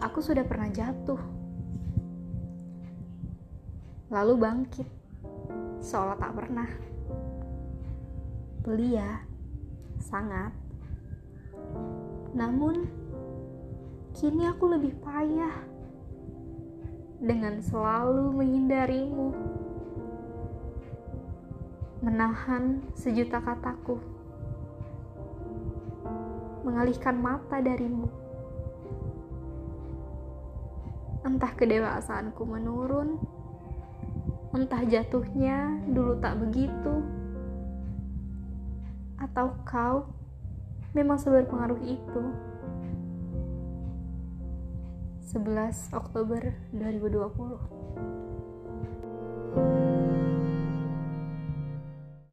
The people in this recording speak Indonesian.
aku sudah pernah jatuh. Lalu bangkit, seolah tak pernah. Belia, sangat. Namun, kini aku lebih payah dengan selalu menghindarimu, menahan sejuta kataku, mengalihkan mata darimu. Entah kedewasaanku menurun, entah jatuhnya dulu tak begitu, atau kau memang seberpengaruh itu. 11 Oktober 2020